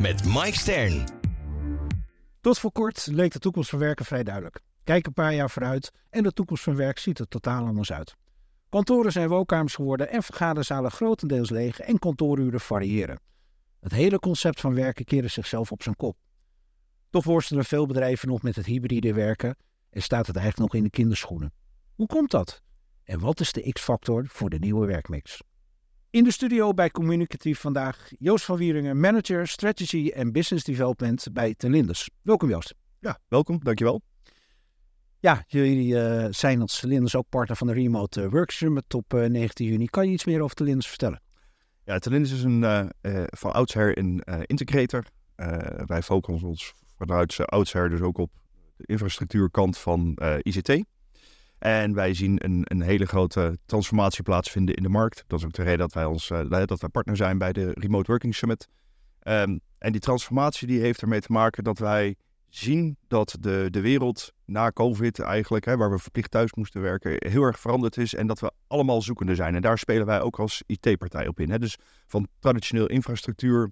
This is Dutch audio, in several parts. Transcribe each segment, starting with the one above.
met Mike Stern. Tot voor kort leek de toekomst van werken vrij duidelijk. Kijk een paar jaar vooruit en de toekomst van werk ziet er totaal anders uit. Kantoren zijn woonkamers geworden en vergaderzalen grotendeels leeg en kantooruren variëren. Het hele concept van werken keerde zichzelf op zijn kop. Toch worstelen veel bedrijven nog met het hybride werken en staat het eigenlijk nog in de kinderschoenen. Hoe komt dat? En wat is de X-factor voor de nieuwe werkmix? In de studio bij Communicatief vandaag Joost van Wieringen, manager strategy en business development bij Telinders. Welkom Joost. Ja, welkom, dankjewel. Ja, jullie uh, zijn als Telinders ook partner van de Remote Work Summit op uh, 19 juni. Kan je iets meer over Telinders vertellen? Ja, Telinders is een uh, van oudsher een integrator. wij focussen ons vanuit oudsher dus ook op de infrastructuurkant van ICT. En wij zien een, een hele grote transformatie plaatsvinden in de markt. Dat is ook de reden dat wij, ons, uh, dat wij partner zijn bij de Remote Working Summit. Um, en die transformatie die heeft ermee te maken dat wij zien dat de, de wereld na COVID eigenlijk, hè, waar we verplicht thuis moesten werken, heel erg veranderd is. En dat we allemaal zoekende zijn. En daar spelen wij ook als IT-partij op in. Hè. Dus van traditioneel infrastructuur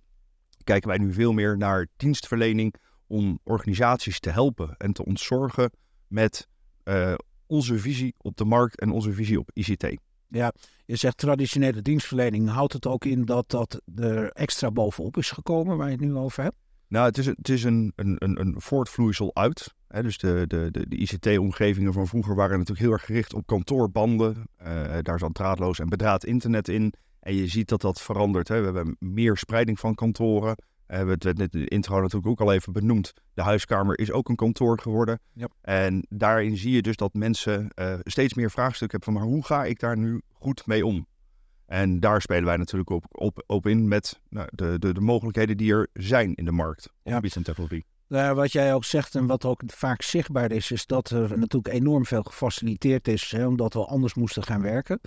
kijken wij nu veel meer naar dienstverlening om organisaties te helpen en te ontzorgen met uh, onze visie op de markt en onze visie op ICT. Ja, je zegt traditionele dienstverlening. Houdt het ook in dat dat er extra bovenop is gekomen waar je het nu over hebt? Nou, het is, het is een, een, een, een voortvloeisel uit. Hè, dus de, de, de, de ICT-omgevingen van vroeger waren natuurlijk heel erg gericht op kantoorbanden. Uh, daar zat draadloos en bedraad internet in. En je ziet dat dat verandert. Hè. We hebben meer spreiding van kantoren. Uh, het werd net in de intro natuurlijk ook al even benoemd. De huiskamer is ook een kantoor geworden. Yep. En daarin zie je dus dat mensen uh, steeds meer vraagstukken hebben van maar hoe ga ik daar nu goed mee om? En daar spelen wij natuurlijk op, op, op in met nou, de, de, de mogelijkheden die er zijn in de markt. Ja. Technologie. Nou, wat jij ook zegt en wat ook vaak zichtbaar is, is dat er natuurlijk enorm veel gefaciliteerd is, hè, omdat we anders moesten gaan werken.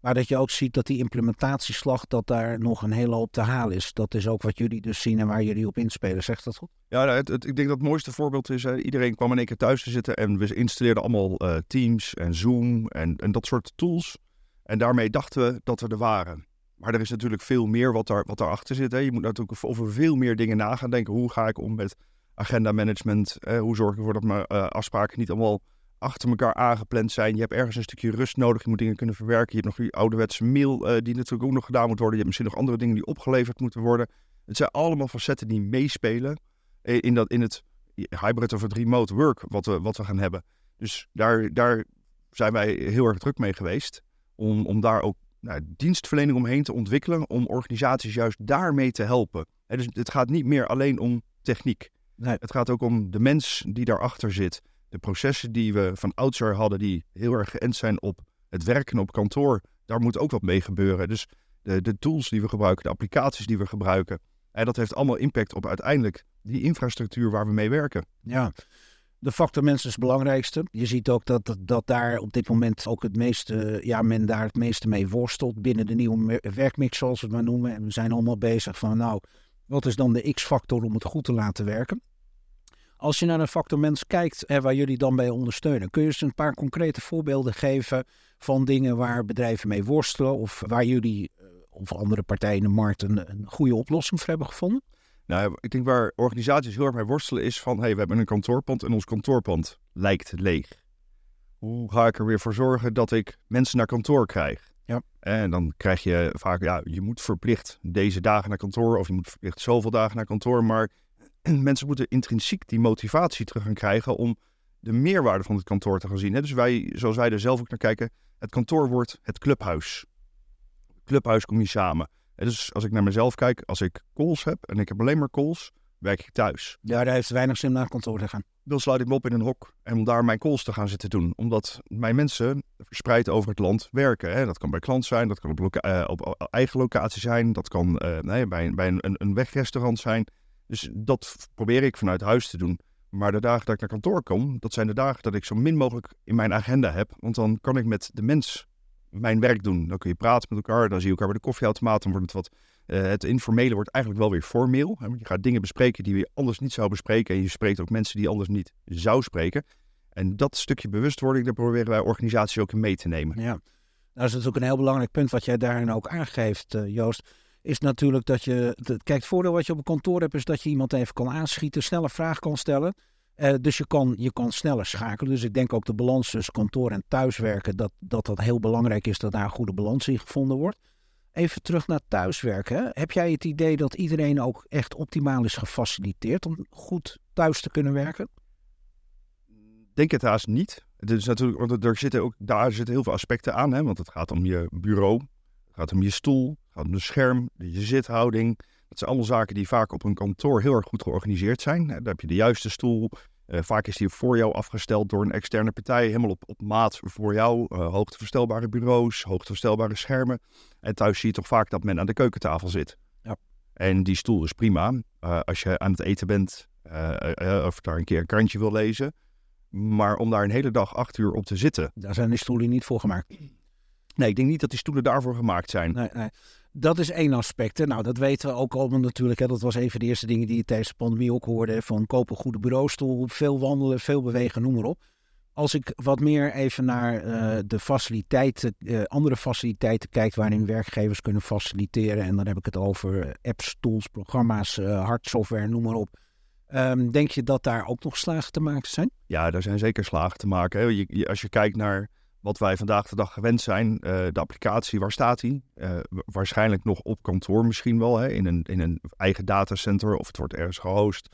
Maar dat je ook ziet dat die implementatieslag, dat daar nog een hele hoop te halen is. Dat is ook wat jullie dus zien en waar jullie op inspelen. Zegt dat goed? Ja, nou, het, ik denk dat het mooiste voorbeeld is, iedereen kwam in één keer thuis te zitten en we installeerden allemaal uh, Teams en Zoom en, en dat soort tools. En daarmee dachten we dat we er waren. Maar er is natuurlijk veel meer wat, daar, wat daarachter zit. Hè. Je moet natuurlijk over veel meer dingen na gaan denken. Hoe ga ik om met agenda management? Eh, hoe zorg ik ervoor dat mijn afspraken niet allemaal achter elkaar aangepland zijn. Je hebt ergens een stukje rust nodig. Je moet dingen kunnen verwerken. Je hebt nog die ouderwetse mail uh, die natuurlijk ook nog gedaan moet worden. Je hebt misschien nog andere dingen die opgeleverd moeten worden. Het zijn allemaal facetten die meespelen in, dat, in het hybrid of het remote work wat we, wat we gaan hebben. Dus daar, daar zijn wij heel erg druk mee geweest. Om, om daar ook nou, dienstverlening omheen te ontwikkelen. Om organisaties juist daarmee te helpen. He, dus het gaat niet meer alleen om techniek. Nee. Het gaat ook om de mens die daarachter zit de processen die we van oudsher hadden, die heel erg geënt zijn op het werken op kantoor, daar moet ook wat mee gebeuren. Dus de, de tools die we gebruiken, de applicaties die we gebruiken, en dat heeft allemaal impact op uiteindelijk die infrastructuur waar we mee werken. Ja, de factor mensen is het belangrijkste. Je ziet ook dat, dat, dat daar op dit moment ook het meeste, ja, men daar het meeste mee worstelt binnen de nieuwe werkmix, zoals we het maar noemen. En we zijn allemaal bezig van, nou, wat is dan de X-factor om het goed te laten werken? Als je naar een factor mens kijkt en waar jullie dan bij ondersteunen, kun je eens een paar concrete voorbeelden geven van dingen waar bedrijven mee worstelen of waar jullie eh, of andere partijen in de markt een, een goede oplossing voor hebben gevonden? Nou, ik denk waar organisaties heel erg mee worstelen is van, hey, we hebben een kantoorpand en ons kantoorpand lijkt leeg. Hoe ga ik er weer voor zorgen dat ik mensen naar kantoor krijg? Ja. En dan krijg je vaak, ja, je moet verplicht deze dagen naar kantoor of je moet verplicht zoveel dagen naar kantoor, maar mensen moeten intrinsiek die motivatie terug gaan krijgen om de meerwaarde van het kantoor te gaan zien. Dus wij, zoals wij er zelf ook naar kijken, het kantoor wordt het clubhuis. Clubhuis kom je samen. Dus als ik naar mezelf kijk, als ik calls heb en ik heb alleen maar calls, werk ik thuis. Ja, daar heeft weinig zin naar kantoor te gaan. Dan sluit ik me op in een hok en om daar mijn calls te gaan zitten doen. Omdat mijn mensen verspreid over het land werken. Hè. Dat kan bij klant zijn, dat kan op, loca- uh, op eigen locatie zijn, dat kan uh, nee, bij, bij een, een wegrestaurant zijn. Dus dat probeer ik vanuit huis te doen. Maar de dagen dat ik naar kantoor kom, dat zijn de dagen dat ik zo min mogelijk in mijn agenda heb. Want dan kan ik met de mens mijn werk doen. Dan kun je praten met elkaar, dan zie je elkaar bij de koffieautomaat. Dan wordt het wat, uh, het informele wordt eigenlijk wel weer formeel. Je gaat dingen bespreken die je anders niet zou bespreken. En je spreekt ook mensen die anders niet zou spreken. En dat stukje bewustwording, daar proberen wij organisaties ook in mee te nemen. Ja, dat is natuurlijk een heel belangrijk punt wat jij daarin ook aangeeft, uh, Joost. Is natuurlijk dat je. Kijk, het voordeel wat je op een kantoor hebt, is dat je iemand even kan aanschieten, snelle vraag kan stellen. Uh, dus je kan, je kan sneller schakelen. Dus ik denk ook de balans tussen kantoor en thuiswerken, dat, dat dat heel belangrijk is dat daar een goede balans in gevonden wordt. Even terug naar thuiswerken. Heb jij het idee dat iedereen ook echt optimaal is gefaciliteerd om goed thuis te kunnen werken? Denk het haast niet. Is natuurlijk, want er zitten ook, daar zitten heel veel aspecten aan. Hè? Want het gaat om je bureau, gaat om je stoel, gaat om de scherm, je zithouding. Dat zijn allemaal zaken die vaak op een kantoor heel erg goed georganiseerd zijn. Daar heb je de juiste stoel. Uh, vaak is die voor jou afgesteld door een externe partij, helemaal op, op maat voor jou. Uh, hoogteverstelbare bureaus, hoogteverstelbare schermen. En thuis zie je toch vaak dat men aan de keukentafel zit. Ja. En die stoel is prima. Uh, als je aan het eten bent of daar een keer een krantje wil lezen. Maar om daar een hele dag acht uur op te zitten. Daar zijn die stoelen niet voor gemaakt. Nee, ik denk niet dat die stoelen daarvoor gemaakt zijn. Nee, nee. Dat is één aspect. Nou, dat weten we ook allemaal natuurlijk. Hè. Dat was een van de eerste dingen die je tijdens de pandemie ook hoorde. Van kopen een goede bureaustoel, veel wandelen, veel bewegen, noem maar op. Als ik wat meer even naar uh, de faciliteiten, uh, andere faciliteiten kijk waarin werkgevers kunnen faciliteren. En dan heb ik het over apps, tools, programma's, uh, hardsoftware, noem maar op. Um, denk je dat daar ook nog slagen te maken zijn? Ja, daar zijn zeker slagen te maken. Je, je, als je kijkt naar wat wij vandaag de dag gewend zijn, uh, de applicatie, waar staat die? Uh, waarschijnlijk nog op kantoor misschien wel, hè, in, een, in een eigen datacenter of het wordt ergens gehost.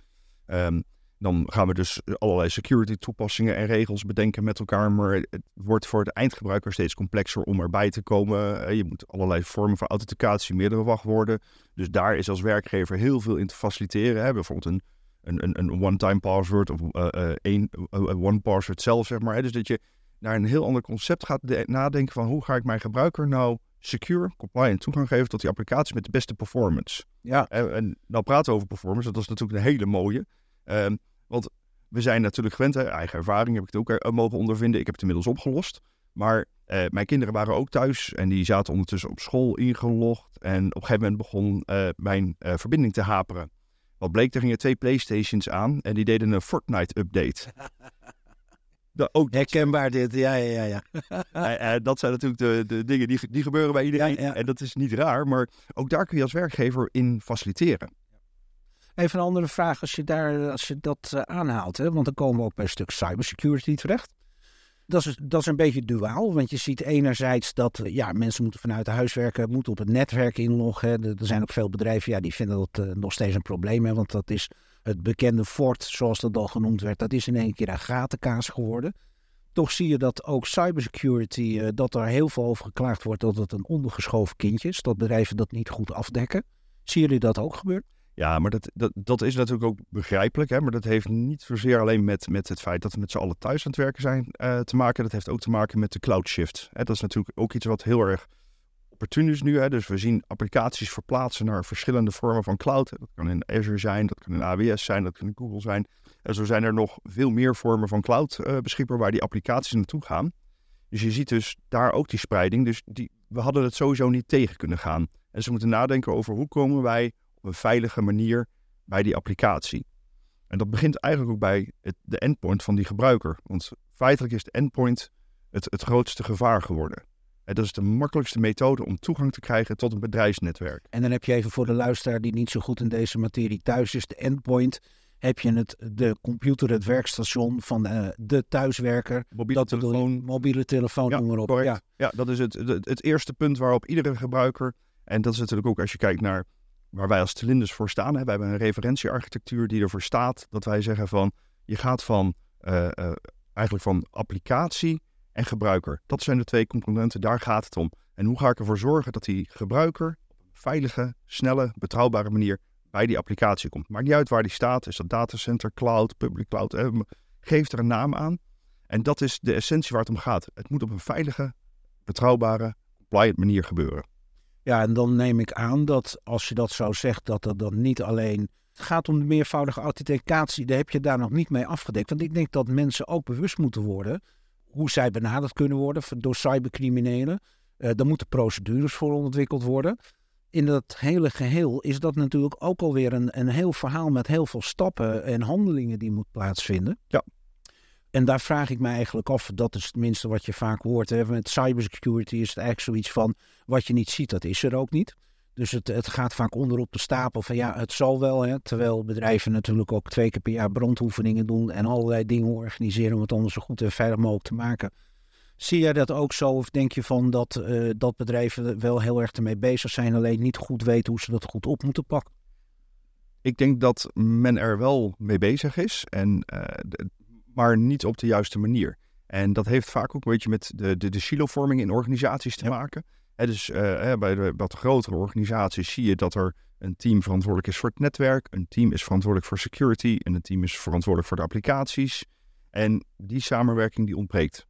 Um, dan gaan we dus allerlei security toepassingen en regels bedenken met elkaar. Maar het wordt voor de eindgebruiker steeds complexer om erbij te komen. Je moet allerlei vormen van authenticatie, meerdere wachtwoorden. Dus daar is als werkgever heel veel in te faciliteren. Hè. Bijvoorbeeld een een, een, een one-time password of een one password zelf, zeg maar. Dus dat je naar een heel ander concept gaat nadenken van hoe ga ik mijn gebruiker nou secure, compliant toegang geven tot die applicatie met de beste performance. Ja. En, en nou praten we over performance, dat is natuurlijk een hele mooie. Um, want we zijn natuurlijk gewend, hè, eigen ervaring heb ik het ook uh, mogen ondervinden. Ik heb het inmiddels opgelost. Maar uh, mijn kinderen waren ook thuis en die zaten ondertussen op school ingelogd. En op een gegeven moment begon uh, mijn verbinding te haperen. Wat bleek, er gingen twee Playstations aan en die deden een Fortnite-update. ook Herkenbaar dit, ja, ja, ja. ja. dat zijn natuurlijk de, de dingen die, die gebeuren bij iedereen. Ja, en dat is niet raar, maar ook daar kun je als werkgever in faciliteren. Even een andere vraag als je, daar, als je dat uh, aanhaalt, hè? want dan komen we ook bij een stuk cybersecurity terecht. Dat is, dat is een beetje duaal, want je ziet enerzijds dat ja, mensen moeten vanuit huis werken, moeten op het netwerk inloggen. Er zijn ook veel bedrijven ja, die vinden dat uh, nog steeds een probleem, hè, want dat is het bekende fort, zoals dat al genoemd werd, dat is in één keer een gatenkaas geworden. Toch zie je dat ook cybersecurity, uh, dat er heel veel over geklaagd wordt dat het een ondergeschoven kindje is, dat bedrijven dat niet goed afdekken. Zie jullie dat ook gebeuren? Ja, maar dat, dat, dat is natuurlijk ook begrijpelijk. Hè? Maar dat heeft niet zozeer alleen met, met het feit dat we met z'n allen thuis aan het werken zijn uh, te maken. Dat heeft ook te maken met de cloud shift. Hè? Dat is natuurlijk ook iets wat heel erg opportun is nu. Hè? Dus we zien applicaties verplaatsen naar verschillende vormen van cloud. Dat kan in Azure zijn, dat kan in AWS zijn, dat kan in Google zijn. En zo zijn er nog veel meer vormen van cloud uh, beschikbaar waar die applicaties naartoe gaan. Dus je ziet dus daar ook die spreiding. Dus die, we hadden het sowieso niet tegen kunnen gaan. En ze moeten nadenken over hoe komen wij op een veilige manier bij die applicatie. En dat begint eigenlijk ook bij het, de endpoint van die gebruiker. Want feitelijk is de endpoint het, het grootste gevaar geworden. Dat is de makkelijkste methode om toegang te krijgen tot een bedrijfsnetwerk. En dan heb je even voor de luisteraar die niet zo goed in deze materie thuis is, de endpoint. Heb je het, de computer, het werkstation van de, eh, de thuiswerker. Mobiele telefoon. mobiele telefoon, ja, noem maar op. Ja. ja, dat is het, het, het eerste punt waarop iedere gebruiker, en dat is natuurlijk ook als je kijkt naar waar wij als cilinders voor staan. Hè. We hebben een referentiearchitectuur die ervoor staat dat wij zeggen van je gaat van uh, uh, eigenlijk van applicatie en gebruiker. Dat zijn de twee componenten, daar gaat het om. En hoe ga ik ervoor zorgen dat die gebruiker op een veilige, snelle, betrouwbare manier bij die applicatie komt. Maakt niet uit waar die staat, is dat datacenter, cloud, public cloud, hè. geef er een naam aan. En dat is de essentie waar het om gaat. Het moet op een veilige, betrouwbare, compliant manier gebeuren. Ja, en dan neem ik aan dat als je dat zo zegt, dat dat dan niet alleen Het gaat om de meervoudige authenticatie. Daar heb je daar nog niet mee afgedekt. Want ik denk dat mensen ook bewust moeten worden hoe zij benaderd kunnen worden door cybercriminelen. Uh, daar moeten procedures voor ontwikkeld worden. In dat hele geheel is dat natuurlijk ook alweer een, een heel verhaal met heel veel stappen en handelingen die moet plaatsvinden. Ja. En daar vraag ik me eigenlijk af, dat is het minste wat je vaak hoort. Hè. Met cybersecurity is het eigenlijk zoiets van, wat je niet ziet, dat is er ook niet. Dus het, het gaat vaak onder op de stapel van ja, het zal wel. Hè, terwijl bedrijven natuurlijk ook twee keer per jaar brandoefeningen doen en allerlei dingen organiseren om het allemaal zo goed en veilig mogelijk te maken. Zie jij dat ook zo of denk je van dat, uh, dat bedrijven wel heel erg ermee bezig zijn, alleen niet goed weten hoe ze dat goed op moeten pakken? Ik denk dat men er wel mee bezig is, en, uh, de, maar niet op de juiste manier. En dat heeft vaak ook een beetje met de, de, de silovorming in organisaties te maken dus uh, bij de wat grotere organisaties zie je dat er een team verantwoordelijk is voor het netwerk, een team is verantwoordelijk voor security en een team is verantwoordelijk voor de applicaties. En die samenwerking die ontbreekt.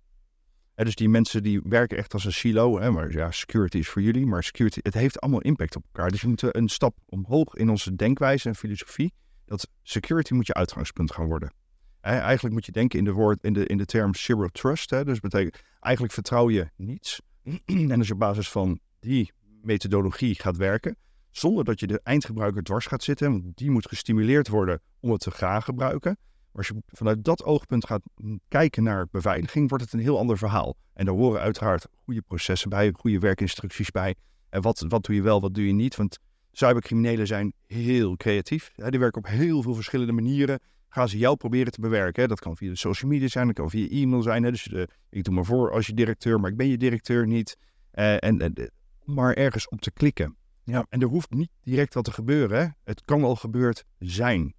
dus die mensen die werken echt als een silo, hè, maar ja, security is voor jullie, maar security, het heeft allemaal impact op elkaar. Dus we moeten een stap omhoog in onze denkwijze en filosofie. Dat security moet je uitgangspunt gaan worden. eigenlijk moet je denken in de, woord, in de, in de term zero trust. Hè, dus betekent eigenlijk vertrouw je niets. en als je op basis van die methodologie gaat werken, zonder dat je de eindgebruiker dwars gaat zitten, want die moet gestimuleerd worden om het te gaan gebruiken. Maar als je vanuit dat oogpunt gaat kijken naar beveiliging, wordt het een heel ander verhaal. En daar horen uiteraard goede processen bij, goede werkinstructies bij. En wat, wat doe je wel, wat doe je niet? Want cybercriminelen zijn heel creatief. Die werken op heel veel verschillende manieren gaan ze jou proberen te bewerken. Dat kan via de social media zijn, dat kan via e-mail zijn. Hè. Dus uh, ik doe maar voor als je directeur, maar ik ben je directeur niet. Uh, en, uh, maar ergens op te klikken. Ja. En er hoeft niet direct wat te gebeuren. Hè. Het kan al gebeurd zijn.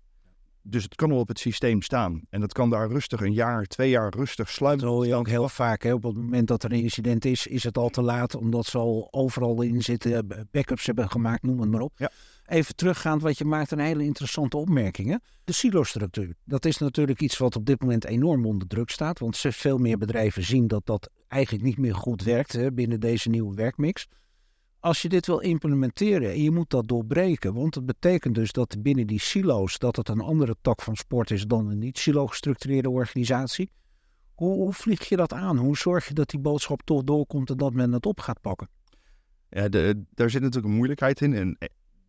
Dus het kan al op het systeem staan. En dat kan daar rustig een jaar, twee jaar rustig sluiten. Dat hoor je ook heel vaak. Hè? Op het moment dat er een incident is, is het al te laat. Omdat ze al overal in zitten, backups hebben gemaakt, noem het maar op. Ja even teruggaand, wat je maakt een hele interessante opmerking. Hè? De silo-structuur. Dat is natuurlijk iets wat op dit moment enorm onder druk staat. Want veel meer bedrijven zien dat dat eigenlijk niet meer goed werkt hè, binnen deze nieuwe werkmix. Als je dit wil implementeren en je moet dat doorbreken, want het betekent dus dat binnen die silo's dat het een andere tak van sport is dan een niet silo gestructureerde organisatie. Hoe, hoe vlieg je dat aan? Hoe zorg je dat die boodschap toch doorkomt en dat men het op gaat pakken? Ja, de, daar zit natuurlijk een moeilijkheid in. En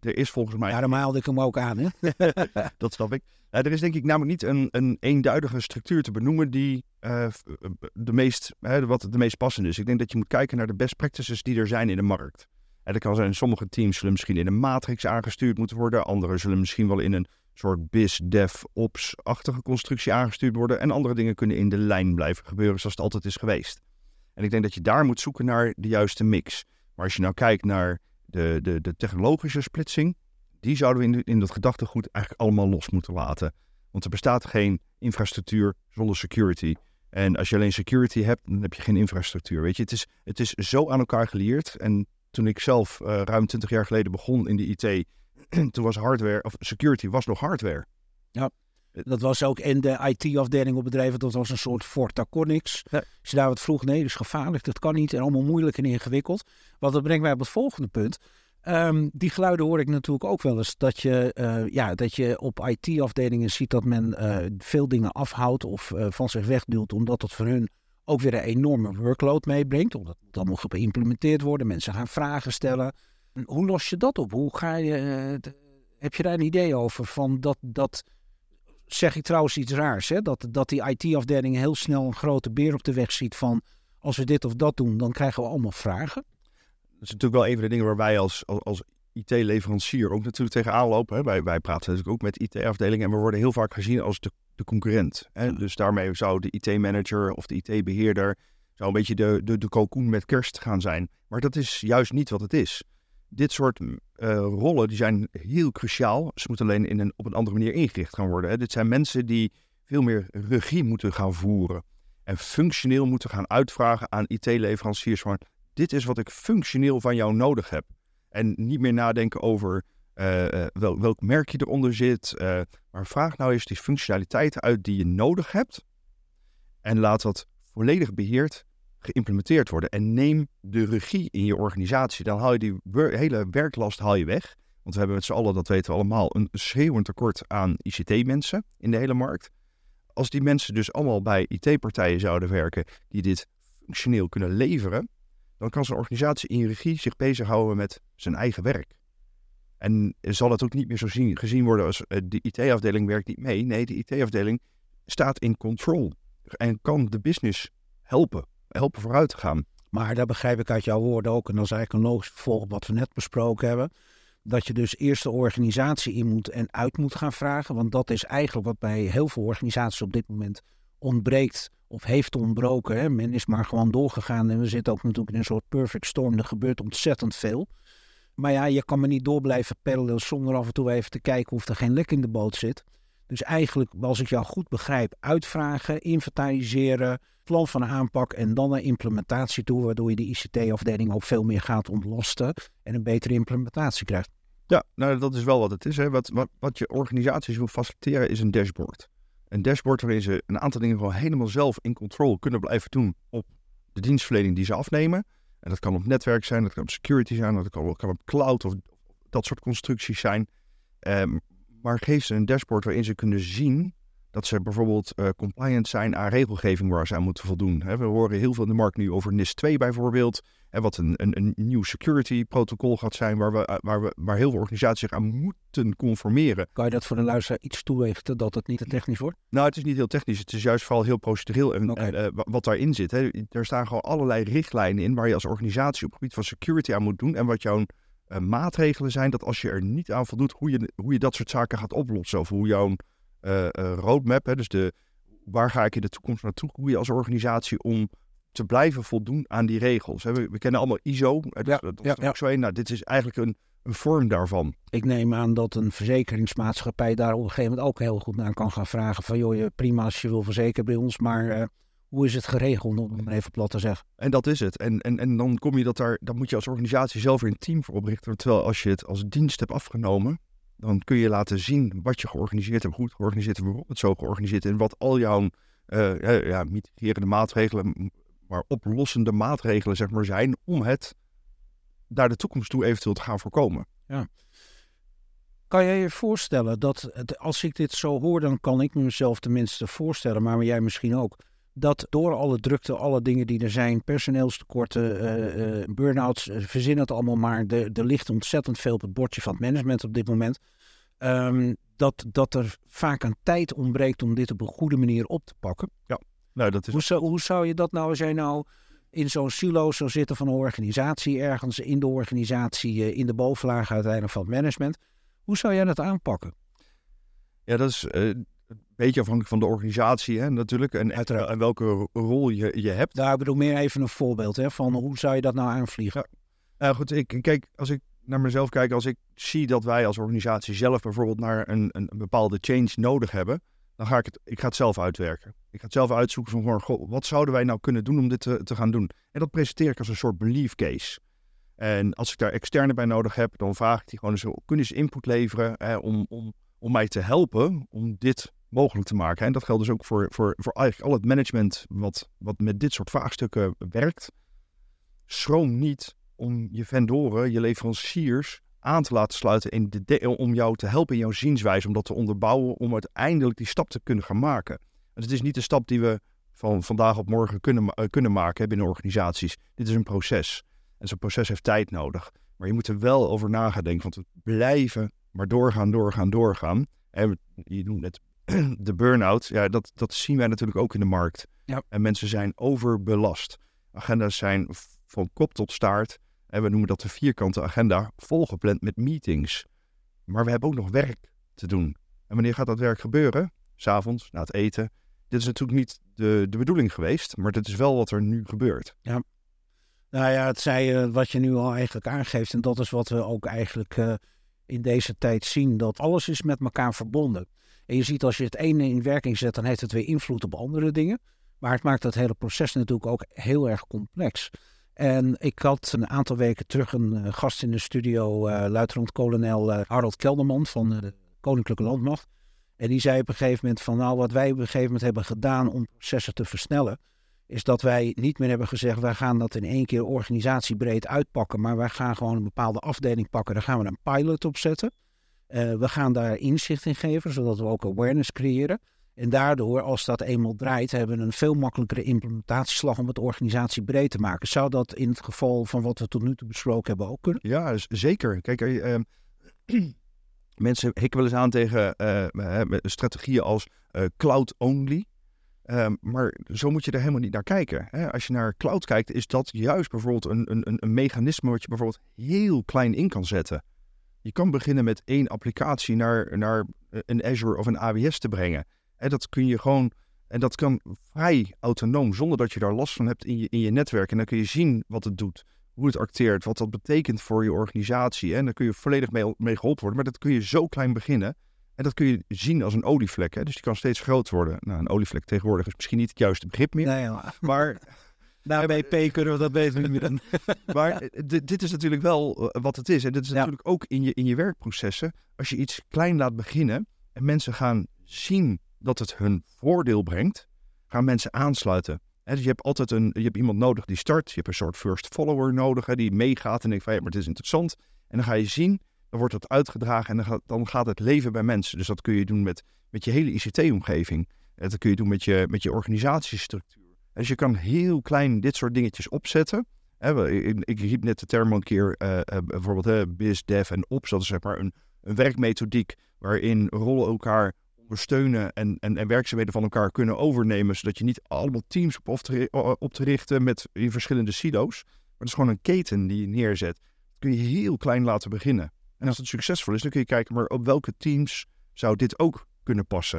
er is volgens mij... Daarom haalde ik hem ook aan, hè? dat snap ik. er is denk ik namelijk niet een, een eenduidige structuur te benoemen die uh, de, meest, wat de meest passende is. Ik denk dat je moet kijken naar de best practices die er zijn in de markt. En kan zijn, sommige teams zullen misschien in een matrix aangestuurd moeten worden. Andere zullen misschien wel in een soort biz, dev, ops-achtige constructie aangestuurd worden. En andere dingen kunnen in de lijn blijven gebeuren zoals het altijd is geweest. En ik denk dat je daar moet zoeken naar de juiste mix. Maar als je nou kijkt naar de, de, de technologische splitsing, die zouden we in, in dat gedachtegoed eigenlijk allemaal los moeten laten. Want er bestaat geen infrastructuur zonder security. En als je alleen security hebt, dan heb je geen infrastructuur. Weet je, het is, het is zo aan elkaar geleerd. En toen ik zelf uh, ruim 20 jaar geleden begon in de IT, toen was hardware, of security was nog hardware. Ja. Dat was ook in de IT-afdeling op bedrijven, dat was een soort Fortaconix. Ja. Als je daar wat vroeg, nee, dat is gevaarlijk, dat kan niet en allemaal moeilijk en ingewikkeld. Want dat brengt mij op het volgende punt. Um, die geluiden hoor ik natuurlijk ook wel eens. Dat je, uh, ja, dat je op IT-afdelingen ziet dat men uh, veel dingen afhoudt of uh, van zich wegduwt. Omdat het voor hun ook weer een enorme workload meebrengt. Omdat dan moet geïmplementeerd worden. Mensen gaan vragen stellen. Hoe los je dat op? Hoe ga je, heb je daar een idee over? Van dat, dat zeg ik trouwens iets raars. Hè? Dat, dat die IT-afdeling heel snel een grote beer op de weg ziet van als we dit of dat doen, dan krijgen we allemaal vragen. Dat is natuurlijk wel een van de dingen waar wij als, als, als IT-leverancier ook natuurlijk tegenaan lopen. Hè? Wij, wij praten natuurlijk ook met IT-afdelingen en we worden heel vaak gezien als de, de concurrent. Hè? Dus daarmee zou de IT-manager of de IT-beheerder zou een beetje de, de, de cocoon met kerst gaan zijn. Maar dat is juist niet wat het is dit soort uh, rollen die zijn heel cruciaal. Ze moeten alleen in een, op een andere manier ingericht gaan worden. Hè. Dit zijn mensen die veel meer regie moeten gaan voeren. En functioneel moeten gaan uitvragen aan IT-leveranciers van... dit is wat ik functioneel van jou nodig heb. En niet meer nadenken over uh, uh, wel, welk merk je eronder zit. maar vraag nou eens die functionaliteiten uit die je nodig hebt. En laat dat volledig beheerd geïmplementeerd worden. En neem de regie in je organisatie. Dan haal je die hele werklast haal je weg. Want we hebben met z'n allen, dat weten we allemaal, een schreeuwend tekort aan ICT-mensen in de hele markt. Als die mensen dus allemaal bij IT-partijen zouden werken die dit functioneel kunnen leveren, dan kan zo'n organisatie in regie zich bezighouden met zijn eigen werk. En zal het ook niet meer zo zien, gezien worden als uh, de IT-afdeling werkt niet mee. Nee, de IT-afdeling staat in control en kan de business helpen, helpen vooruit te gaan. Maar dat begrijp ik uit jouw woorden ook, en dat is eigenlijk een logisch vervolg op wat we net besproken hebben. Dat je dus eerst de organisatie in moet en uit moet gaan vragen. Want dat is eigenlijk wat bij heel veel organisaties op dit moment ontbreekt of heeft ontbroken. Hè. Men is maar gewoon doorgegaan en we zitten ook natuurlijk in een soort perfect storm. Er gebeurt ontzettend veel. Maar ja, je kan me niet door blijven peddelen zonder af en toe even te kijken of er geen lek in de boot zit. Dus eigenlijk, als ik jou goed begrijp, uitvragen, inventariseren, plan van aanpak en dan naar implementatie toe, waardoor je de ICT-afdeling ook veel meer gaat ontlasten en een betere implementatie krijgt. Ja, nou dat is wel wat het is. Hè. Wat, wat, wat je organisaties wil faciliteren is een dashboard. Een dashboard waarin ze een aantal dingen gewoon helemaal zelf in control kunnen blijven doen op de dienstverlening die ze afnemen. En dat kan op netwerk zijn, dat kan op security zijn, dat kan, kan op cloud of dat soort constructies zijn. Um, maar geef ze een dashboard waarin ze kunnen zien dat ze bijvoorbeeld uh, compliant zijn aan regelgeving waar ze aan moeten voldoen. we horen heel veel in de markt nu over NIS 2 bijvoorbeeld. En wat een, een, een nieuw security protocol gaat zijn waar, we, eh, waar, we, waar heel veel organisaties zich aan moeten conformeren. Kan je dat voor de luisteraar iets toelichten dat het niet te technisch wordt? Nou, het is niet heel technisch. Het is juist vooral heel procedureel en, okay. uh, wat daarin zit. Hè. Er staan gewoon allerlei richtlijnen in waar je als organisatie op het gebied van security aan moet doen. En wat jouw uh, maatregelen zijn dat als je er niet aan voldoet, hoe je, hoe je dat soort zaken gaat oplossen. Of hoe jouw roadmap, hè, dus de, waar ga ik in de toekomst naartoe, je als organisatie om te blijven voldoen aan die regels. Hè. We, we, kennen allemaal ISO, hè, dus, ja, dat is ja, ook zo een. Nou, dit is eigenlijk een, een vorm daarvan. Ik neem aan dat een verzekeringsmaatschappij daar op een gegeven moment ook heel goed naar kan gaan vragen. Van joh, prima als je wil verzekeren bij ons, maar hoe is het geregeld, om het even plat te zeggen. En dat is het. En, en, en dan kom je dat daar, dan moet je als organisatie zelf weer een team voor oprichten. Terwijl als je het als dienst hebt afgenomen, dan kun je laten zien wat je georganiseerd hebt, het georganiseerd hebt, waarom het zo georganiseerd is en wat al jouw uh, ja, mitigerende maatregelen, maar oplossende maatregelen zeg maar, zijn om het naar de toekomst toe eventueel te gaan voorkomen. Ja. Kan jij je voorstellen dat, als ik dit zo hoor, dan kan ik mezelf tenminste voorstellen, maar jij misschien ook, dat door alle drukte, alle dingen die er zijn, personeelstekorten, uh, uh, burn-outs, uh, verzin het allemaal maar, er, ligt ontzettend veel op het bordje van het management op dit moment. Um, dat, dat er vaak aan tijd ontbreekt om dit op een goede manier op te pakken. Ja, nou dat is... Hoe zou, hoe zou je dat nou, als jij nou in zo'n silo zou zitten van een organisatie, ergens in de organisatie, in de bovenlaag uiteindelijk van het management, hoe zou jij dat aanpakken? Ja, dat is beetje afhankelijk van de organisatie hè, natuurlijk. En, en welke rol je, je hebt. Daar bedoel meer even een voorbeeld hè, van hoe zou je dat nou aanvliegen? Ja. Nou goed, ik, kijk, als ik naar mezelf kijk, als ik zie dat wij als organisatie zelf bijvoorbeeld naar een, een, bepaalde change nodig hebben, dan ga ik het, ik ga het zelf uitwerken. Ik ga het zelf uitzoeken van, goh, wat zouden wij nou kunnen doen om dit te, te gaan doen? En dat presenteer ik als een soort belief case. En als ik daar externe bij nodig heb, dan vraag ik die gewoon eens, kunnen ze input leveren hè, om, om, om mij te helpen om dit mogelijk te maken. En dat geldt dus ook voor, voor, voor eigenlijk al het management wat, wat met dit soort vraagstukken werkt. Schroom niet om je vendoren, je leveranciers aan te laten sluiten in de om jou te helpen in jouw zienswijze, om dat te onderbouwen, om uiteindelijk die stap te kunnen gaan maken. En het is niet een stap die we van vandaag op morgen kunnen, uh, kunnen maken binnen organisaties. Dit is een proces. En zo'n proces heeft tijd nodig. Maar je moet er wel over na gaan denken, want we blijven maar doorgaan, doorgaan, doorgaan. En je noemt net de burn-out, ja, dat, dat zien wij natuurlijk ook in de markt. Ja. En mensen zijn overbelast. Agenda's zijn van kop tot staart. En we noemen dat de vierkante agenda, volgepland met meetings. Maar we hebben ook nog werk te doen. En wanneer gaat dat werk gebeuren? S'avonds, na het eten. Dit is natuurlijk niet de, de bedoeling geweest, maar dit is wel wat er nu gebeurt. Ja. Nou ja, het zei uh, wat je nu al eigenlijk aangeeft. En dat is wat we ook eigenlijk uh, in deze tijd zien. Dat alles is met elkaar verbonden. En je ziet als je het ene in werking zet, dan heeft het weer invloed op andere dingen. Maar het maakt dat hele proces natuurlijk ook heel erg complex. En ik had een aantal weken terug een uh, gast in de studio, uh, luitenant-kolonel uh, Harold Kelderman van de Koninklijke Landmacht. En die zei op een gegeven moment van nou wat wij op een gegeven moment hebben gedaan om processen te versnellen, is dat wij niet meer hebben gezegd, wij gaan dat in één keer organisatiebreed uitpakken, maar wij gaan gewoon een bepaalde afdeling pakken, daar gaan we een pilot op zetten. Uh, we gaan daar inzicht in geven, zodat we ook awareness creëren. En daardoor, als dat eenmaal draait, hebben we een veel makkelijkere implementatieslag om het organisatiebreed te maken. Zou dat in het geval van wat we tot nu toe besproken hebben ook kunnen? Ja, zeker. Kijk, uh, mensen hikken wel eens aan tegen uh, strategieën als cloud only. Um, maar zo moet je er helemaal niet naar kijken. Hè? Als je naar cloud kijkt, is dat juist bijvoorbeeld een, een, een mechanisme wat je bijvoorbeeld heel klein in kan zetten. Je kan beginnen met één applicatie naar, naar een Azure of een AWS te brengen. En dat kun je gewoon, en dat kan vrij autonoom, zonder dat je daar last van hebt in je, in je netwerk. En dan kun je zien wat het doet, hoe het acteert, wat dat betekent voor je organisatie. En dan kun je volledig mee, mee geholpen worden. Maar dat kun je zo klein beginnen. En dat kun je zien als een olievlek. Hè? Dus die kan steeds groter worden. Nou, een olievlek tegenwoordig is misschien niet het juiste begrip meer. Nee, maar... maar nou, bij P kunnen we dat beter niet meer doen. maar eh, dit is natuurlijk wel eh, wat het is. En dit is natuurlijk ook in je, in je werkprocessen. Als je iets klein laat beginnen en mensen gaan zien dat het hun voordeel brengt, gaan mensen aansluiten. dus je hebt altijd een, je hebt iemand nodig die start. Je hebt een soort first follower nodig, die meegaat en denkt van ja, maar het is interessant. En dan ga je zien dan wordt dat uitgedragen en dan gaat, dan gaat het leven bij mensen. Dus dat kun je doen met, met je hele ICT-omgeving. Dat kun je doen met je, met je organisatiestructuur. Dus je kan heel klein dit soort dingetjes opzetten. Ik, riep net de term een keer, uh, bijvoorbeeld uh, biz, dev en ops. Dat is zeg maar een, een werkmethodiek waarin rollen elkaar ondersteunen en, en, en werkzaamheden van elkaar kunnen overnemen. Zodat je niet allemaal teams op, te, op te richten met in verschillende silo's. Maar het is gewoon een keten die je neerzet. Dat kun je heel klein laten beginnen. En als het succesvol is, dan kun je kijken, maar op welke teams zou dit ook kunnen passen?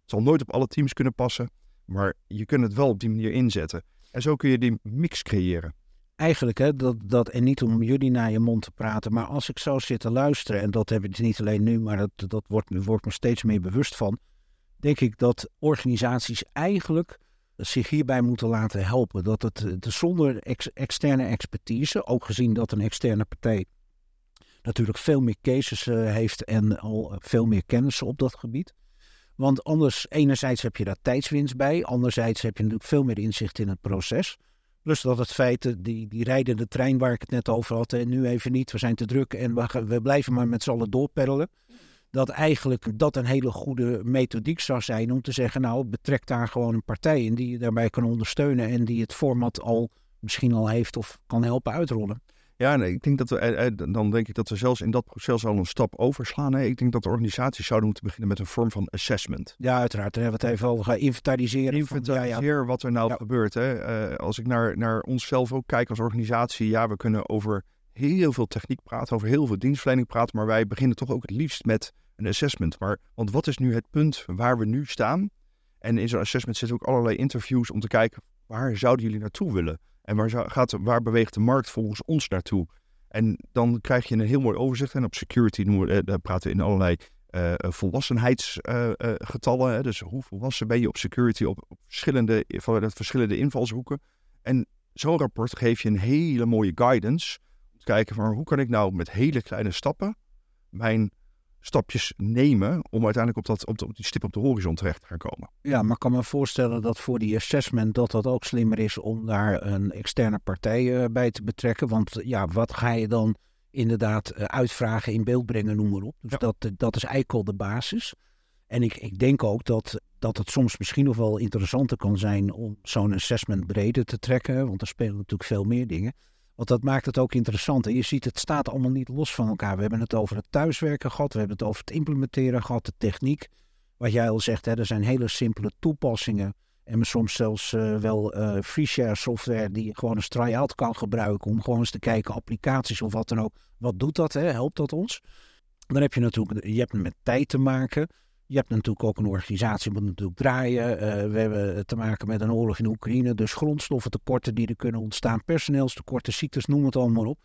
Het zal nooit op alle teams kunnen passen, maar je kunt het wel op die manier inzetten. En zo kun je die mix creëren. Eigenlijk, hè, dat, dat, en niet om jullie naar je mond te praten, maar als ik zo zit te luisteren, en dat heb ik niet alleen nu, maar dat, dat wordt, wordt me steeds meer bewust van, denk ik dat organisaties eigenlijk zich hierbij moeten laten helpen. Dat het, het zonder externe expertise, ook gezien dat een externe partij natuurlijk veel meer cases uh, heeft en al veel meer kennis op dat gebied. Want anders, enerzijds heb je daar tijdswinst bij, anderzijds heb je natuurlijk veel meer inzicht in het proces. Plus dat het feit, die, die rijdende trein waar ik het net over had, en nu even niet, we zijn te druk en we, we blijven maar met z'n allen doorpeddelen. Dat eigenlijk dat een hele goede methodiek zou zijn om te zeggen, nou betrek daar gewoon een partij in die je daarbij kan ondersteunen en die het format al misschien al heeft of kan helpen uitrollen. Ja, nee, ik denk dat we, eh, eh, dan denk ik dat we zelfs in dat proces al een stap overslaan. Ik denk dat de organisaties zouden moeten beginnen met een vorm van assessment. Ja, uiteraard. Daar hebben we het even over gaan inventariseren. Inventariseren wat er nou gebeurt. Hè. Uh, als ik naar, naar onszelf ook kijk als organisatie, ja, we kunnen over heel veel techniek praten, over heel veel dienstverlening praten, maar wij beginnen toch ook het liefst met een assessment. Maar, want wat is nu het punt waar we nu staan? En in zo'n assessment zitten ook allerlei interviews om te kijken, waar zouden jullie naartoe willen? En waar, gaat, waar beweegt de markt volgens ons naartoe? En dan krijg je een heel mooi overzicht. En op security we, eh, daar praten we in allerlei uh, volwassenheidsgetallen. Uh, dus hoe volwassen ben je op security op, op verschillende, vanuit verschillende invalshoeken. En zo'n rapport geeft je een hele mooie guidance. Om te kijken van hoe kan ik nou met hele kleine stappen mijn stapjes nemen om uiteindelijk op, dat, op, de, op, die stip op de horizon terecht te gaan komen. Ja, maar ik kan me voorstellen dat voor die assessment dat dat ook slimmer is om daar een externe partij uh, bij te betrekken. Want ja, wat ga je dan inderdaad uh, uitvragen, in beeld brengen, noem maar op. Dus dat, dat is eigenlijk al de basis. En ik, ik denk ook dat, dat het soms misschien nog wel interessanter kan zijn om zo'n assessment breder te trekken. Want er spelen natuurlijk veel meer dingen. Want dat maakt het ook interessant. En je ziet, het staat allemaal niet los van elkaar. We hebben het over het thuiswerken gehad. We hebben het over het implementeren gehad. De techniek. Wat jij al zegt, hè, er zijn hele simpele toepassingen. En soms zelfs uh, wel eh, free-share software die je gewoon als try-out kan gebruiken. Om gewoon eens te kijken, applicaties of wat dan ook. Wat doet dat? Hè? Helpt dat ons? Dan heb je natuurlijk, je hebt met tijd te maken. Je hebt natuurlijk ook een organisatie, moet natuurlijk draaien. Uh, we hebben te maken met een oorlog in Oekraïne. Dus grondstoffentekorten die er kunnen ontstaan. Personeelstekorten, ziektes, noem het allemaal op.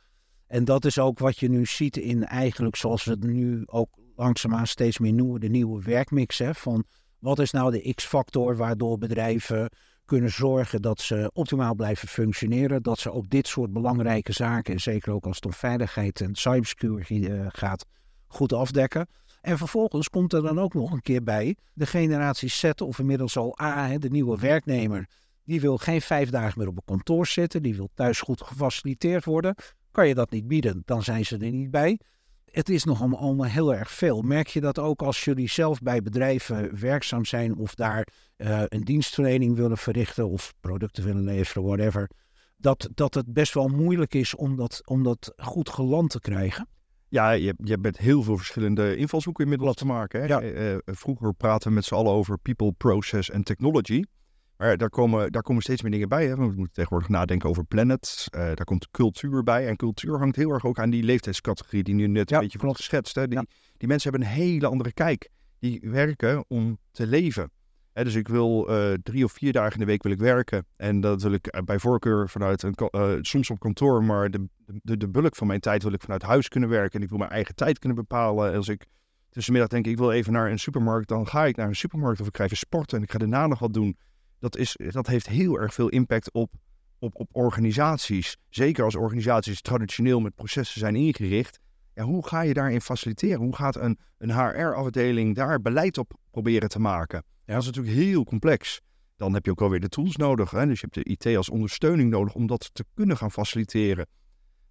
En dat is ook wat je nu ziet in eigenlijk, zoals we het nu ook langzaamaan steeds meer noemen, de nieuwe werkmix. Hè, van wat is nou de X-factor waardoor bedrijven kunnen zorgen dat ze optimaal blijven functioneren. Dat ze ook dit soort belangrijke zaken, en zeker ook als het om veiligheid en cybersecurity uh, gaat, goed afdekken. En vervolgens komt er dan ook nog een keer bij de generatie Z of inmiddels al A, hè, de nieuwe werknemer. Die wil geen vijf dagen meer op een kantoor zitten. Die wil thuis goed gefaciliteerd worden. Kan je dat niet bieden, dan zijn ze er niet bij. Het is nog allemaal, heel erg veel. Merk je dat ook als jullie zelf bij bedrijven werkzaam zijn of daar uh, een dienstverlening willen verrichten of producten willen leveren, whatever. Dat, dat het best wel moeilijk is om dat, om dat goed geland te krijgen. Ja, je, je hebt met heel veel verschillende invalshoeken inmiddels te maken. Hè? Ja. Uh, vroeger praten we met z'n allen over people, process en technology. Maar daar komen, daar komen steeds meer dingen bij. Hè? We moeten tegenwoordig nadenken over planet. Uh, daar komt cultuur bij. En cultuur hangt heel erg ook aan die leeftijdscategorie die nu net Ja, een beetje klopt. geschetst. Hè? Die, Ja. die mensen hebben een hele andere kijk. Die werken om te leven. Dus ik wil eh, drie of vier dagen in de week wil ik werken. En dat wil ik eh, bij voorkeur vanuit een, eh, soms op kantoor, maar de, de, de bulk van mijn tijd wil ik vanuit huis kunnen werken. En ik wil mijn eigen tijd kunnen bepalen. En Als ik tussenmiddag denk ik wil even naar een supermarkt, dan ga ik naar een supermarkt of ik ga even sporten en ik ga daarna nog wat doen. Dat, is, dat heeft heel erg veel impact op, op, op organisaties. Zeker als organisaties traditioneel met processen zijn ingericht. Ja, hoe ga je daarin faciliteren? Hoe gaat een, een HR-afdeling daar beleid op proberen te maken? Ja, dat is natuurlijk heel complex. Dan heb je ook alweer de tools nodig. Hè? Dus je hebt de IT als ondersteuning nodig om dat te kunnen gaan faciliteren.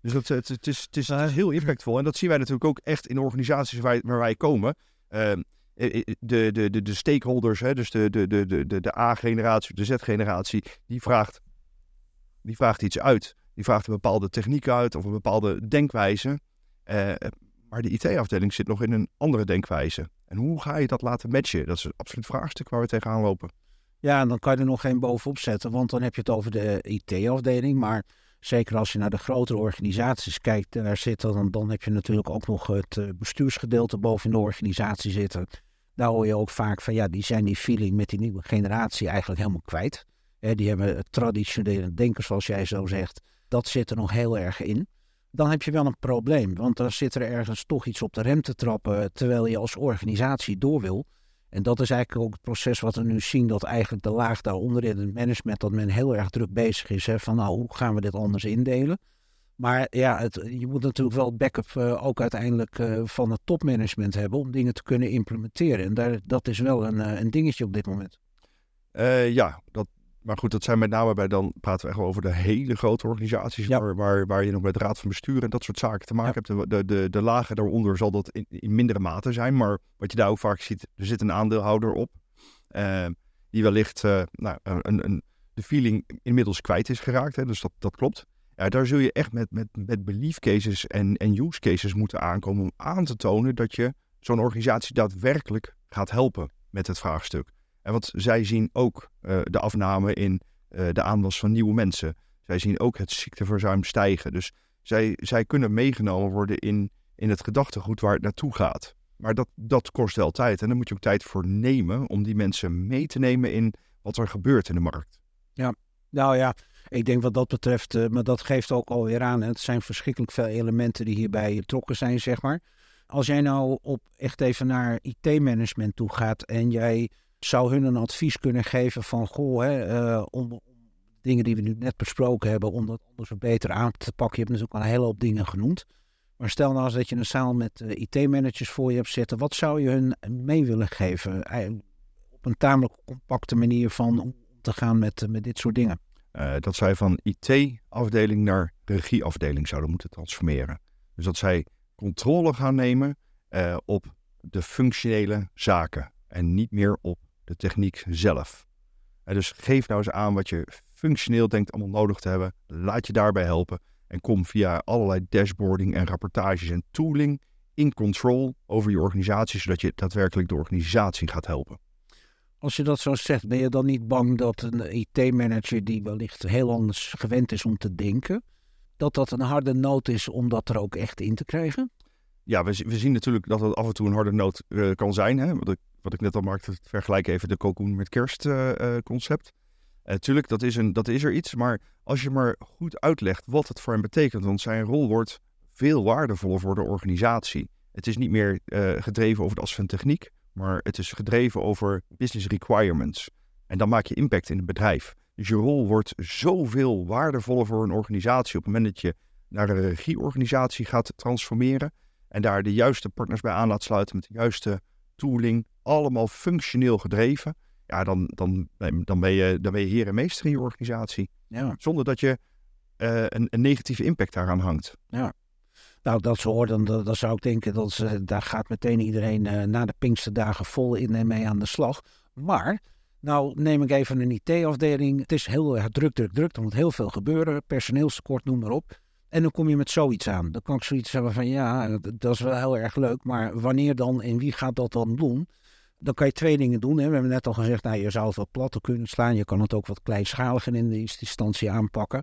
Dus dat, het, het, is, het, is, het is heel impactvol. En dat zien wij natuurlijk ook echt in organisaties waar, waar wij komen. Ehm, eh, eh, de, de, de, de stakeholders, hè, dus de, de, de, de, de, de A-generatie, de Z-generatie, die vraagt, die vraagt iets uit. Die vraagt een bepaalde techniek uit of een bepaalde denkwijze. Eh, maar de IT-afdeling zit nog in een andere denkwijze. En hoe ga je dat laten matchen? Dat is een absoluut vraagstuk waar we tegenaan lopen. Ja, en dan kan je er nog geen bovenop zetten, want dan heb je het over de IT-afdeling. Maar zeker als je naar de grotere organisaties kijkt, daar zitten, dan, dan heb je natuurlijk ook nog het eh, bestuursgedeelte boven de organisatie zitten. Daar hoor je ook vaak van, ja, die zijn die feeling met die nieuwe generatie eigenlijk helemaal kwijt. Die hebben het traditionele denken, zoals jij zo zegt, dat zit er nog heel erg in. Dan heb je wel een probleem, want dan zit er ergens toch iets op de rem te trappen, terwijl je als organisatie door wil. En dat is eigenlijk ook het proces wat we nu zien, dat eigenlijk de laag daaronder in het management, dat men heel erg druk bezig is. Hè, van nou, hoe gaan we dit anders indelen? Maar ja, het, je moet natuurlijk wel backup uh, ook uiteindelijk uh, van het topmanagement hebben om dingen te kunnen implementeren. En dat is wel een, een dingetje op dit moment. Ja, dat, maar goed, dat zijn met name bij, dan praten we echt wel over de hele grote organisaties, Ja. waar, waar, waar je nog met raad van bestuur en dat soort zaken te maken Ja. hebt. De, de, de, lagen daaronder zal dat in, in mindere mate zijn, maar wat je daar ook vaak ziet, er zit een aandeelhouder op, eh, die wellicht eh, nou, een, een, de feeling inmiddels kwijt is geraakt, hè, dus dat, dat klopt. Ja, daar zul je echt met, met, met belief cases en, en use cases moeten aankomen om aan te tonen dat je zo'n organisatie daadwerkelijk gaat helpen met het vraagstuk. En want zij zien ook uh, de afname in uh, de aanwas van nieuwe mensen. Zij zien ook het ziekteverzuim stijgen. Dus zij, zij kunnen meegenomen worden in, in het gedachtegoed waar het naartoe gaat. Maar dat, dat kost wel tijd. En daar moet je ook tijd voor nemen om die mensen mee te nemen in wat er gebeurt in de markt. Ja, nou ja, ik denk wat dat betreft, uh, maar dat geeft ook alweer aan. Het zijn verschrikkelijk veel elementen die hierbij betrokken zijn, zeg maar. Als jij nou op echt even naar IT-management toe gaat en jij zou hun een advies kunnen geven van, goh, hè, uh, om, dingen die we nu net besproken hebben, om dat anders beter aan te pakken. Je hebt natuurlijk al een hele hoop dingen genoemd. Maar stel nou eens dat je een zaal met uh, IT-managers voor je hebt zitten. Wat zou je hun mee willen geven? Op een tamelijk compacte manier van om te gaan met, met dit soort dingen. Dat zij van IT-afdeling naar regieafdeling zouden moeten transformeren. Dus dat zij controle gaan nemen op de functionele zaken en niet meer op de techniek zelf. En dus geef nou eens aan wat je functioneel denkt allemaal nodig te hebben. Laat je daarbij helpen en kom via allerlei dashboarding en rapportages en tooling in control over je organisatie, zodat je daadwerkelijk de organisatie gaat helpen. Als je dat zo zegt, ben je dan niet bang dat een IT-manager die wellicht heel anders gewend is om te denken, dat dat een harde noot is om dat er ook echt in te krijgen? Ja, we, we zien natuurlijk dat het af en toe een harde noot uh, kan zijn. Hè? Ik, wat ik net al maakte, vergelijk even de cocoon met kerst uh, uh, concept. Tuurlijk, dat is, een, dat is er iets. Maar als je maar goed uitlegt wat het voor hem betekent, want zijn rol wordt veel waardevoller voor de organisatie. Het is niet meer gedreven over de as van techniek, maar het is gedreven over business requirements. En dan maak je impact in het bedrijf. Dus je rol wordt zoveel waardevoller voor een organisatie op het moment dat je naar een regieorganisatie gaat transformeren en daar de juiste partners bij aan laat sluiten met de juiste tooling, allemaal functioneel gedreven. ja, dan, dan, dan, ben je, dan ben je heer en meester in je organisatie. Ja. Zonder dat je eh, een, een negatieve impact daaraan hangt. Ja. Nou, dat hoor, dan, dan zou ik denken dat ze, daar gaat meteen iedereen uh, na de Pinksterdagen vol in en mee aan de slag. Maar, nou neem ik even een IT-afdeling. Het is heel erg druk, druk, druk. Er moet heel veel gebeuren. Personeelstekort, noem maar op. En dan kom je met zoiets aan. Dan kan ik zoiets hebben van ja, dat is wel heel erg leuk. Maar wanneer dan en wie gaat dat dan doen? Dan kan je twee dingen doen. Hè. We hebben net al gezegd, nou, je zou het wat platter kunnen slaan. Je kan het ook wat kleinschaliger in de instantie aanpakken.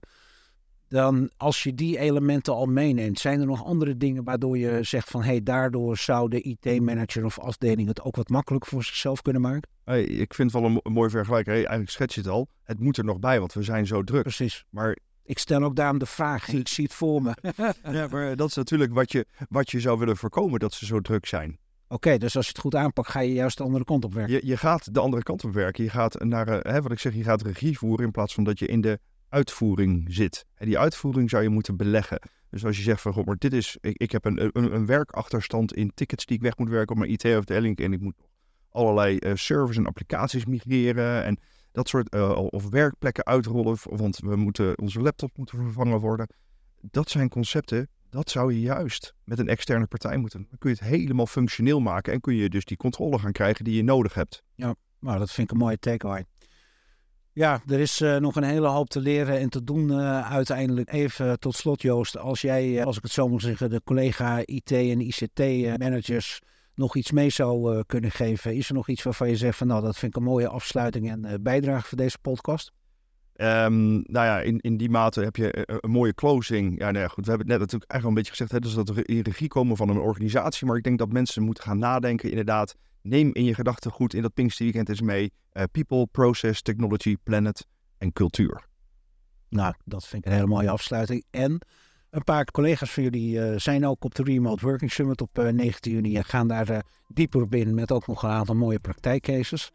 Dan als je die elementen al meeneemt, zijn er nog andere dingen waardoor je zegt van hé, hey, daardoor zou de IT-manager of afdeling het ook wat makkelijker voor zichzelf kunnen maken? Hey, ik vind het wel een, mooi vergelijking. Hey, eigenlijk schets je het al. Het moet er nog bij, want we zijn zo druk. Precies. Maar ik stel ook daarom de vraag. Ik zie het voor me. ja, maar dat is natuurlijk wat je, wat je zou willen voorkomen, dat ze zo druk zijn. Oké, dus als je het goed aanpakt, ga je juist de andere kant op werken. Je, je gaat de andere kant op werken. Je gaat naar, uh, hè, wat ik zeg, je gaat regie voeren in plaats van dat je in de uitvoering zit. En die uitvoering zou je moeten beleggen. Dus als je zegt van, maar dit is, ik, ik heb een, een, een, werkachterstand in tickets die ik weg moet werken op mijn IT-afdeling en ik moet allerlei uh, servers en applicaties migreren en dat soort, uh, of werkplekken uitrollen, want we moeten, onze laptop moeten vervangen worden. Dat zijn concepten, dat zou je juist met een externe partij moeten. Dan kun je het helemaal functioneel maken en kun je dus die controle gaan krijgen die je nodig hebt. Ja, nou dat vind ik een mooie takeaway. Ja, er is uh, nog een hele hoop te leren en te doen uh, uiteindelijk. Even tot slot Joost, als jij, als ik het zo mag zeggen, de collega IT en ICT managers nog iets mee zou uh, kunnen geven? Is er nog iets waarvan je zegt van nou, dat vind ik een mooie afsluiting en uh, bijdrage voor deze podcast? Um, nou ja, in, in die mate heb je een, een mooie closing. Ja, nou ja, goed, we hebben het net natuurlijk eigenlijk al een beetje gezegd, hè, dus dat we in regie komen van een organisatie. Maar ik denk dat mensen moeten gaan nadenken, inderdaad. Neem in je gedachten goed in dat Pinksterweekend eens mee. Uh, people, process, technology, planet en cultuur. Nou, dat vind ik een hele mooie afsluiting. En een paar collega's van jullie uh, zijn ook op de Remote Working Summit op uh, 19 juni en gaan daar uh, dieper op in met ook nog een aantal mooie praktijkcases.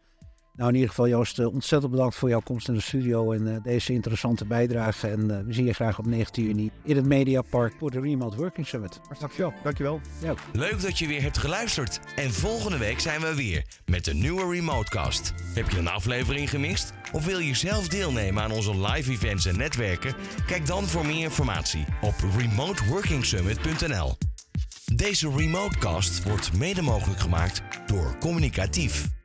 Nou, in ieder geval Joost, ontzettend bedankt voor jouw komst in de studio en deze interessante bijdrage. En we zien je graag op 19 juni in het Mediapark voor de Remote Working Summit. Dankjewel. Dankjewel. Ja. Leuk dat je weer hebt geluisterd. En volgende week zijn we weer met een nieuwe Remotecast. Heb je een aflevering gemist? Of wil je zelf deelnemen aan onze live events en netwerken? Kijk dan voor meer informatie op remoteworkingsummit.nl. Deze Remotecast wordt mede mogelijk gemaakt door Communicatief.